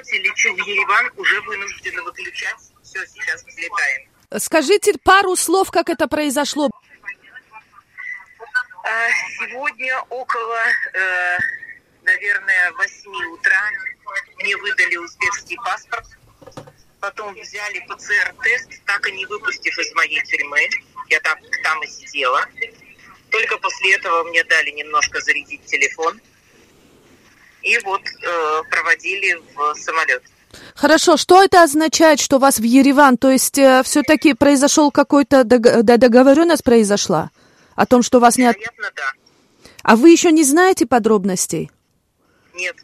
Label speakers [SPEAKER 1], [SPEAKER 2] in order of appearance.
[SPEAKER 1] самолете, лечу в Ереван, уже вынуждена выключать. Все, сейчас взлетаем.
[SPEAKER 2] Скажите пару слов, как это произошло.
[SPEAKER 1] А, Сегодня около, э, наверное, 8 утра мне выдали узбекский паспорт. Потом взяли ПЦР-тест, так и не выпустив из моей тюрьмы. Я так там и сидела. Только после этого мне дали немножко зарядить телефон. И вот проводили в самолет.
[SPEAKER 2] Хорошо, что это означает, что вас в Ереван? То есть э, все-таки произошел какой-то дог- договоренность произошла о том, что вас не... от-
[SPEAKER 1] Вероятно, да.
[SPEAKER 2] А вы еще не знаете подробностей?
[SPEAKER 1] Нет.